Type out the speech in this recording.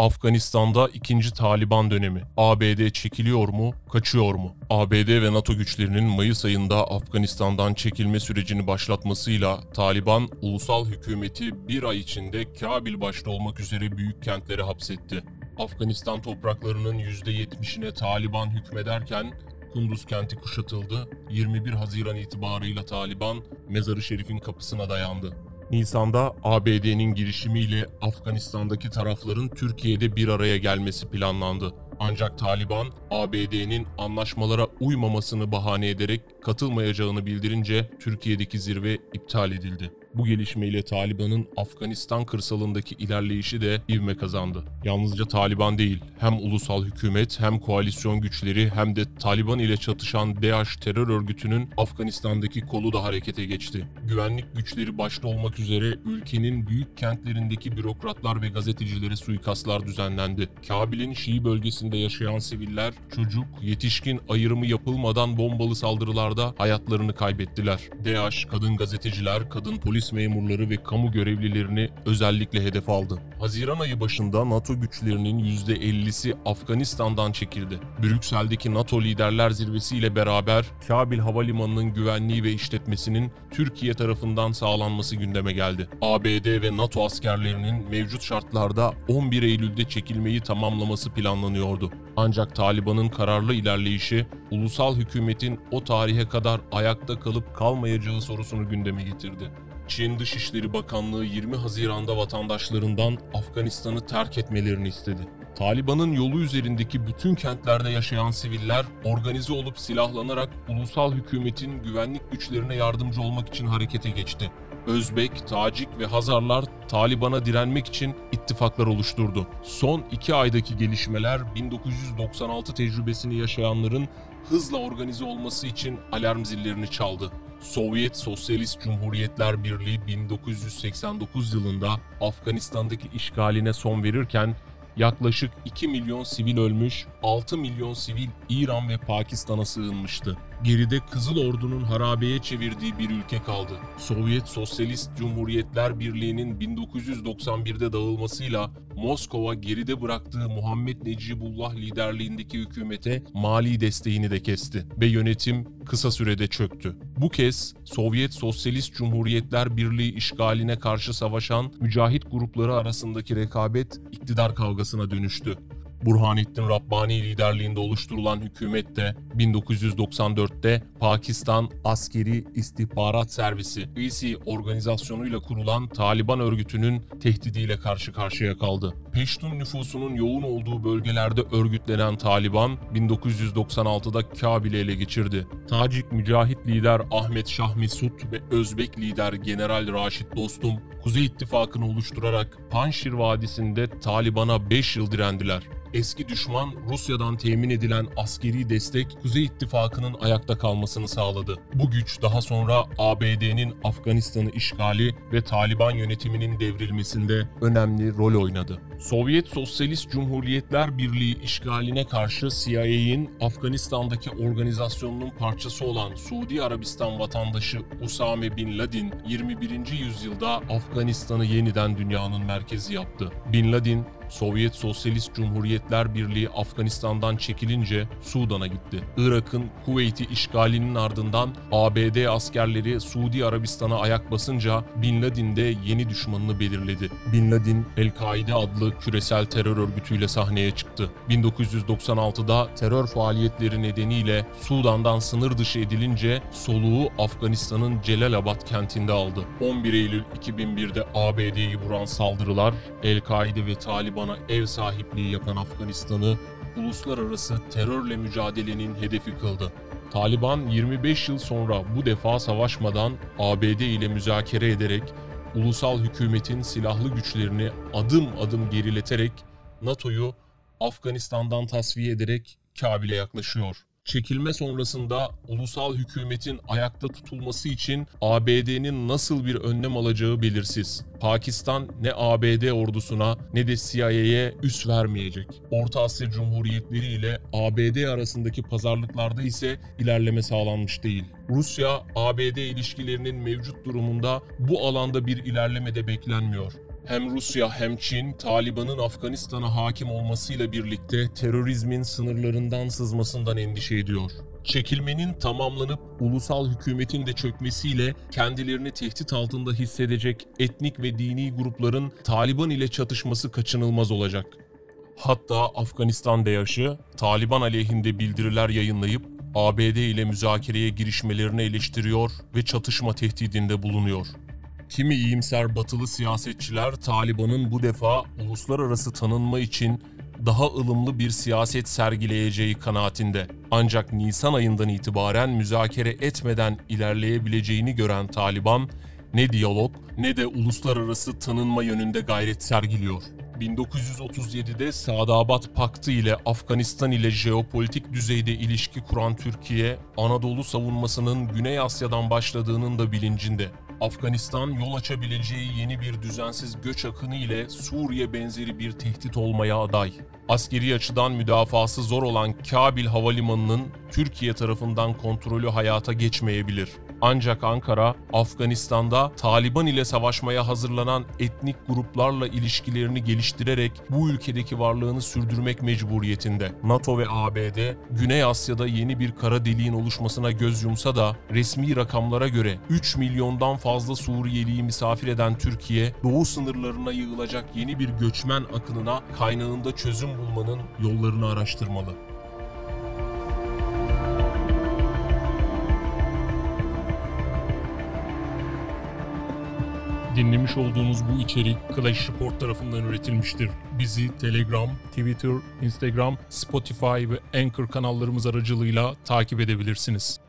Afganistan'da ikinci Taliban dönemi. ABD çekiliyor mu, kaçıyor mu? ABD ve NATO güçlerinin Mayıs ayında Afganistan'dan çekilme sürecini başlatmasıyla Taliban ulusal hükümeti bir ay içinde Kabil başta olmak üzere büyük kentleri hapsetti. Afganistan topraklarının %70'ine Taliban hükmederken Kunduz kenti kuşatıldı. 21 Haziran itibarıyla Taliban Mezarı Şerif'in kapısına dayandı. Nisan'da ABD'nin girişimiyle Afganistan'daki tarafların Türkiye'de bir araya gelmesi planlandı. Ancak Taliban, ABD'nin anlaşmalara uymamasını bahane ederek katılmayacağını bildirince Türkiye'deki zirve iptal edildi. Bu gelişmeyle Taliban'ın Afganistan kırsalındaki ilerleyişi de ivme kazandı. Yalnızca Taliban değil, hem ulusal hükümet hem koalisyon güçleri hem de Taliban ile çatışan DAEŞ terör örgütünün Afganistan'daki kolu da harekete geçti. Güvenlik güçleri başta olmak üzere ülkenin büyük kentlerindeki bürokratlar ve gazetecilere suikastlar düzenlendi. Kabil'in Şii bölgesinde yaşayan siviller, çocuk, yetişkin ayrımı yapılmadan bombalı saldırılarda hayatlarını kaybettiler. DAEŞ, kadın gazeteciler, kadın polis memurları ve kamu görevlilerini özellikle hedef aldı. Haziran ayı başında NATO güçlerinin %50'si Afganistan'dan çekildi. Brüksel'deki NATO Liderler Zirvesi ile beraber Kabil Havalimanı'nın güvenliği ve işletmesinin Türkiye tarafından sağlanması gündeme geldi. ABD ve NATO askerlerinin mevcut şartlarda 11 Eylül'de çekilmeyi tamamlaması planlanıyordu. Ancak Taliban'ın kararlı ilerleyişi ulusal hükümetin o tarihe kadar ayakta kalıp kalmayacağı sorusunu gündeme getirdi. Çin Dışişleri Bakanlığı 20 Haziran'da vatandaşlarından Afganistan'ı terk etmelerini istedi. Taliban'ın yolu üzerindeki bütün kentlerde yaşayan siviller organize olup silahlanarak ulusal hükümetin güvenlik güçlerine yardımcı olmak için harekete geçti. Özbek, Tacik ve Hazarlar Taliban'a direnmek için ittifaklar oluşturdu. Son iki aydaki gelişmeler 1996 tecrübesini yaşayanların hızla organize olması için alarm zillerini çaldı. Sovyet Sosyalist Cumhuriyetler Birliği 1989 yılında Afganistan'daki işgaline son verirken yaklaşık 2 milyon sivil ölmüş, 6 milyon sivil İran ve Pakistan'a sığınmıştı. Geride Kızıl Ordu'nun harabeye çevirdiği bir ülke kaldı. Sovyet Sosyalist Cumhuriyetler Birliği'nin 1991'de dağılmasıyla Moskova geride bıraktığı Muhammed Necibullah liderliğindeki hükümete mali desteğini de kesti ve yönetim kısa sürede çöktü. Bu kez Sovyet Sosyalist Cumhuriyetler Birliği işgaline karşı savaşan mücahit grupları arasındaki rekabet iktidar kavgasına dönüştü. Burhanettin Rabbani liderliğinde oluşturulan hükümet de 1994'te Pakistan Askeri İstihbarat Servisi ISI organizasyonuyla kurulan Taliban örgütünün tehdidiyle karşı karşıya kaldı. Peştun nüfusunun yoğun olduğu bölgelerde örgütlenen Taliban 1996'da Kabil'i ele geçirdi. Tacik mücahit lider Ahmet Şah Mesut ve Özbek lider General Raşit Dostum Kuzey İttifakı'nı oluşturarak Panşir Vadisi'nde Taliban'a 5 yıl direndiler. Eski düşman Rusya'dan temin edilen askeri destek Kuzey İttifakı'nın ayakta kalmasını sağladı. Bu güç daha sonra ABD'nin Afganistan'ı işgali ve Taliban yönetiminin devrilmesinde önemli rol oynadı. Sovyet Sosyalist Cumhuriyetler Birliği işgaline karşı CIA'in Afganistan'daki organizasyonunun parçası olan Suudi Arabistan vatandaşı Usame Bin Laden 21. yüzyılda Afganistan'ı yeniden dünyanın merkezi yaptı. Bin Laden Sovyet Sosyalist Cumhuriyetler Birliği Afganistan'dan çekilince Sudan'a gitti. Irak'ın Kuveyt'i işgalinin ardından ABD askerleri Suudi Arabistan'a ayak basınca Bin Laden de yeni düşmanını belirledi. Bin Laden, El-Kaide adlı küresel terör örgütüyle sahneye çıktı. 1996'da terör faaliyetleri nedeniyle Sudan'dan sınır dışı edilince soluğu Afganistan'ın Celalabad kentinde aldı. 11 Eylül 2001'de ABD'yi vuran saldırılar, El-Kaide ve Taliban'a ev sahipliği yapan Afganistan'ı uluslararası terörle mücadelenin hedefi kıldı. Taliban 25 yıl sonra bu defa savaşmadan ABD ile müzakere ederek ulusal hükümetin silahlı güçlerini adım adım gerileterek NATO'yu Afganistan'dan tasfiye ederek Kabil'e yaklaşıyor. Çekilme sonrasında ulusal hükümetin ayakta tutulması için ABD'nin nasıl bir önlem alacağı belirsiz. Pakistan ne ABD ordusuna ne de CIA'ye üs vermeyecek. Orta Asya Cumhuriyetleri ile ABD arasındaki pazarlıklarda ise ilerleme sağlanmış değil. Rusya-ABD ilişkilerinin mevcut durumunda bu alanda bir ilerleme de beklenmiyor. Hem Rusya hem Çin, Taliban'ın Afganistan'a hakim olmasıyla birlikte terörizmin sınırlarından sızmasından endişe ediyor. Çekilmenin tamamlanıp ulusal hükümetin de çökmesiyle kendilerini tehdit altında hissedecek etnik ve dini grupların Taliban ile çatışması kaçınılmaz olacak. Hatta Afganistan DAEŞ'ı Taliban aleyhinde bildiriler yayınlayıp ABD ile müzakereye girişmelerini eleştiriyor ve çatışma tehdidinde bulunuyor. Kimi iyimser batılı siyasetçiler Taliban'ın bu defa uluslararası tanınma için daha ılımlı bir siyaset sergileyeceği kanaatinde. Ancak Nisan ayından itibaren müzakere etmeden ilerleyebileceğini gören Taliban ne diyalog ne de uluslararası tanınma yönünde gayret sergiliyor. 1937'de Sadabat Paktı ile Afganistan ile jeopolitik düzeyde ilişki kuran Türkiye, Anadolu savunmasının Güney Asya'dan başladığının da bilincinde. Afganistan yol açabileceği yeni bir düzensiz göç akını ile Suriye benzeri bir tehdit olmaya aday. Askeri açıdan müdafası zor olan Kabil Havalimanı'nın Türkiye tarafından kontrolü hayata geçmeyebilir. Ancak Ankara, Afganistan'da Taliban ile savaşmaya hazırlanan etnik gruplarla ilişkilerini geliştirerek bu ülkedeki varlığını sürdürmek mecburiyetinde. NATO ve ABD, Güney Asya'da yeni bir kara deliğin oluşmasına göz yumsa da resmi rakamlara göre 3 milyondan fazla Suriyeliyi misafir eden Türkiye, doğu sınırlarına yığılacak yeni bir göçmen akınına kaynağında çözüm bulmanın yollarını araştırmalı. Dinlemiş olduğunuz bu içerik Clash Report tarafından üretilmiştir. Bizi Telegram, Twitter, Instagram, Spotify ve Anchor kanallarımız aracılığıyla takip edebilirsiniz.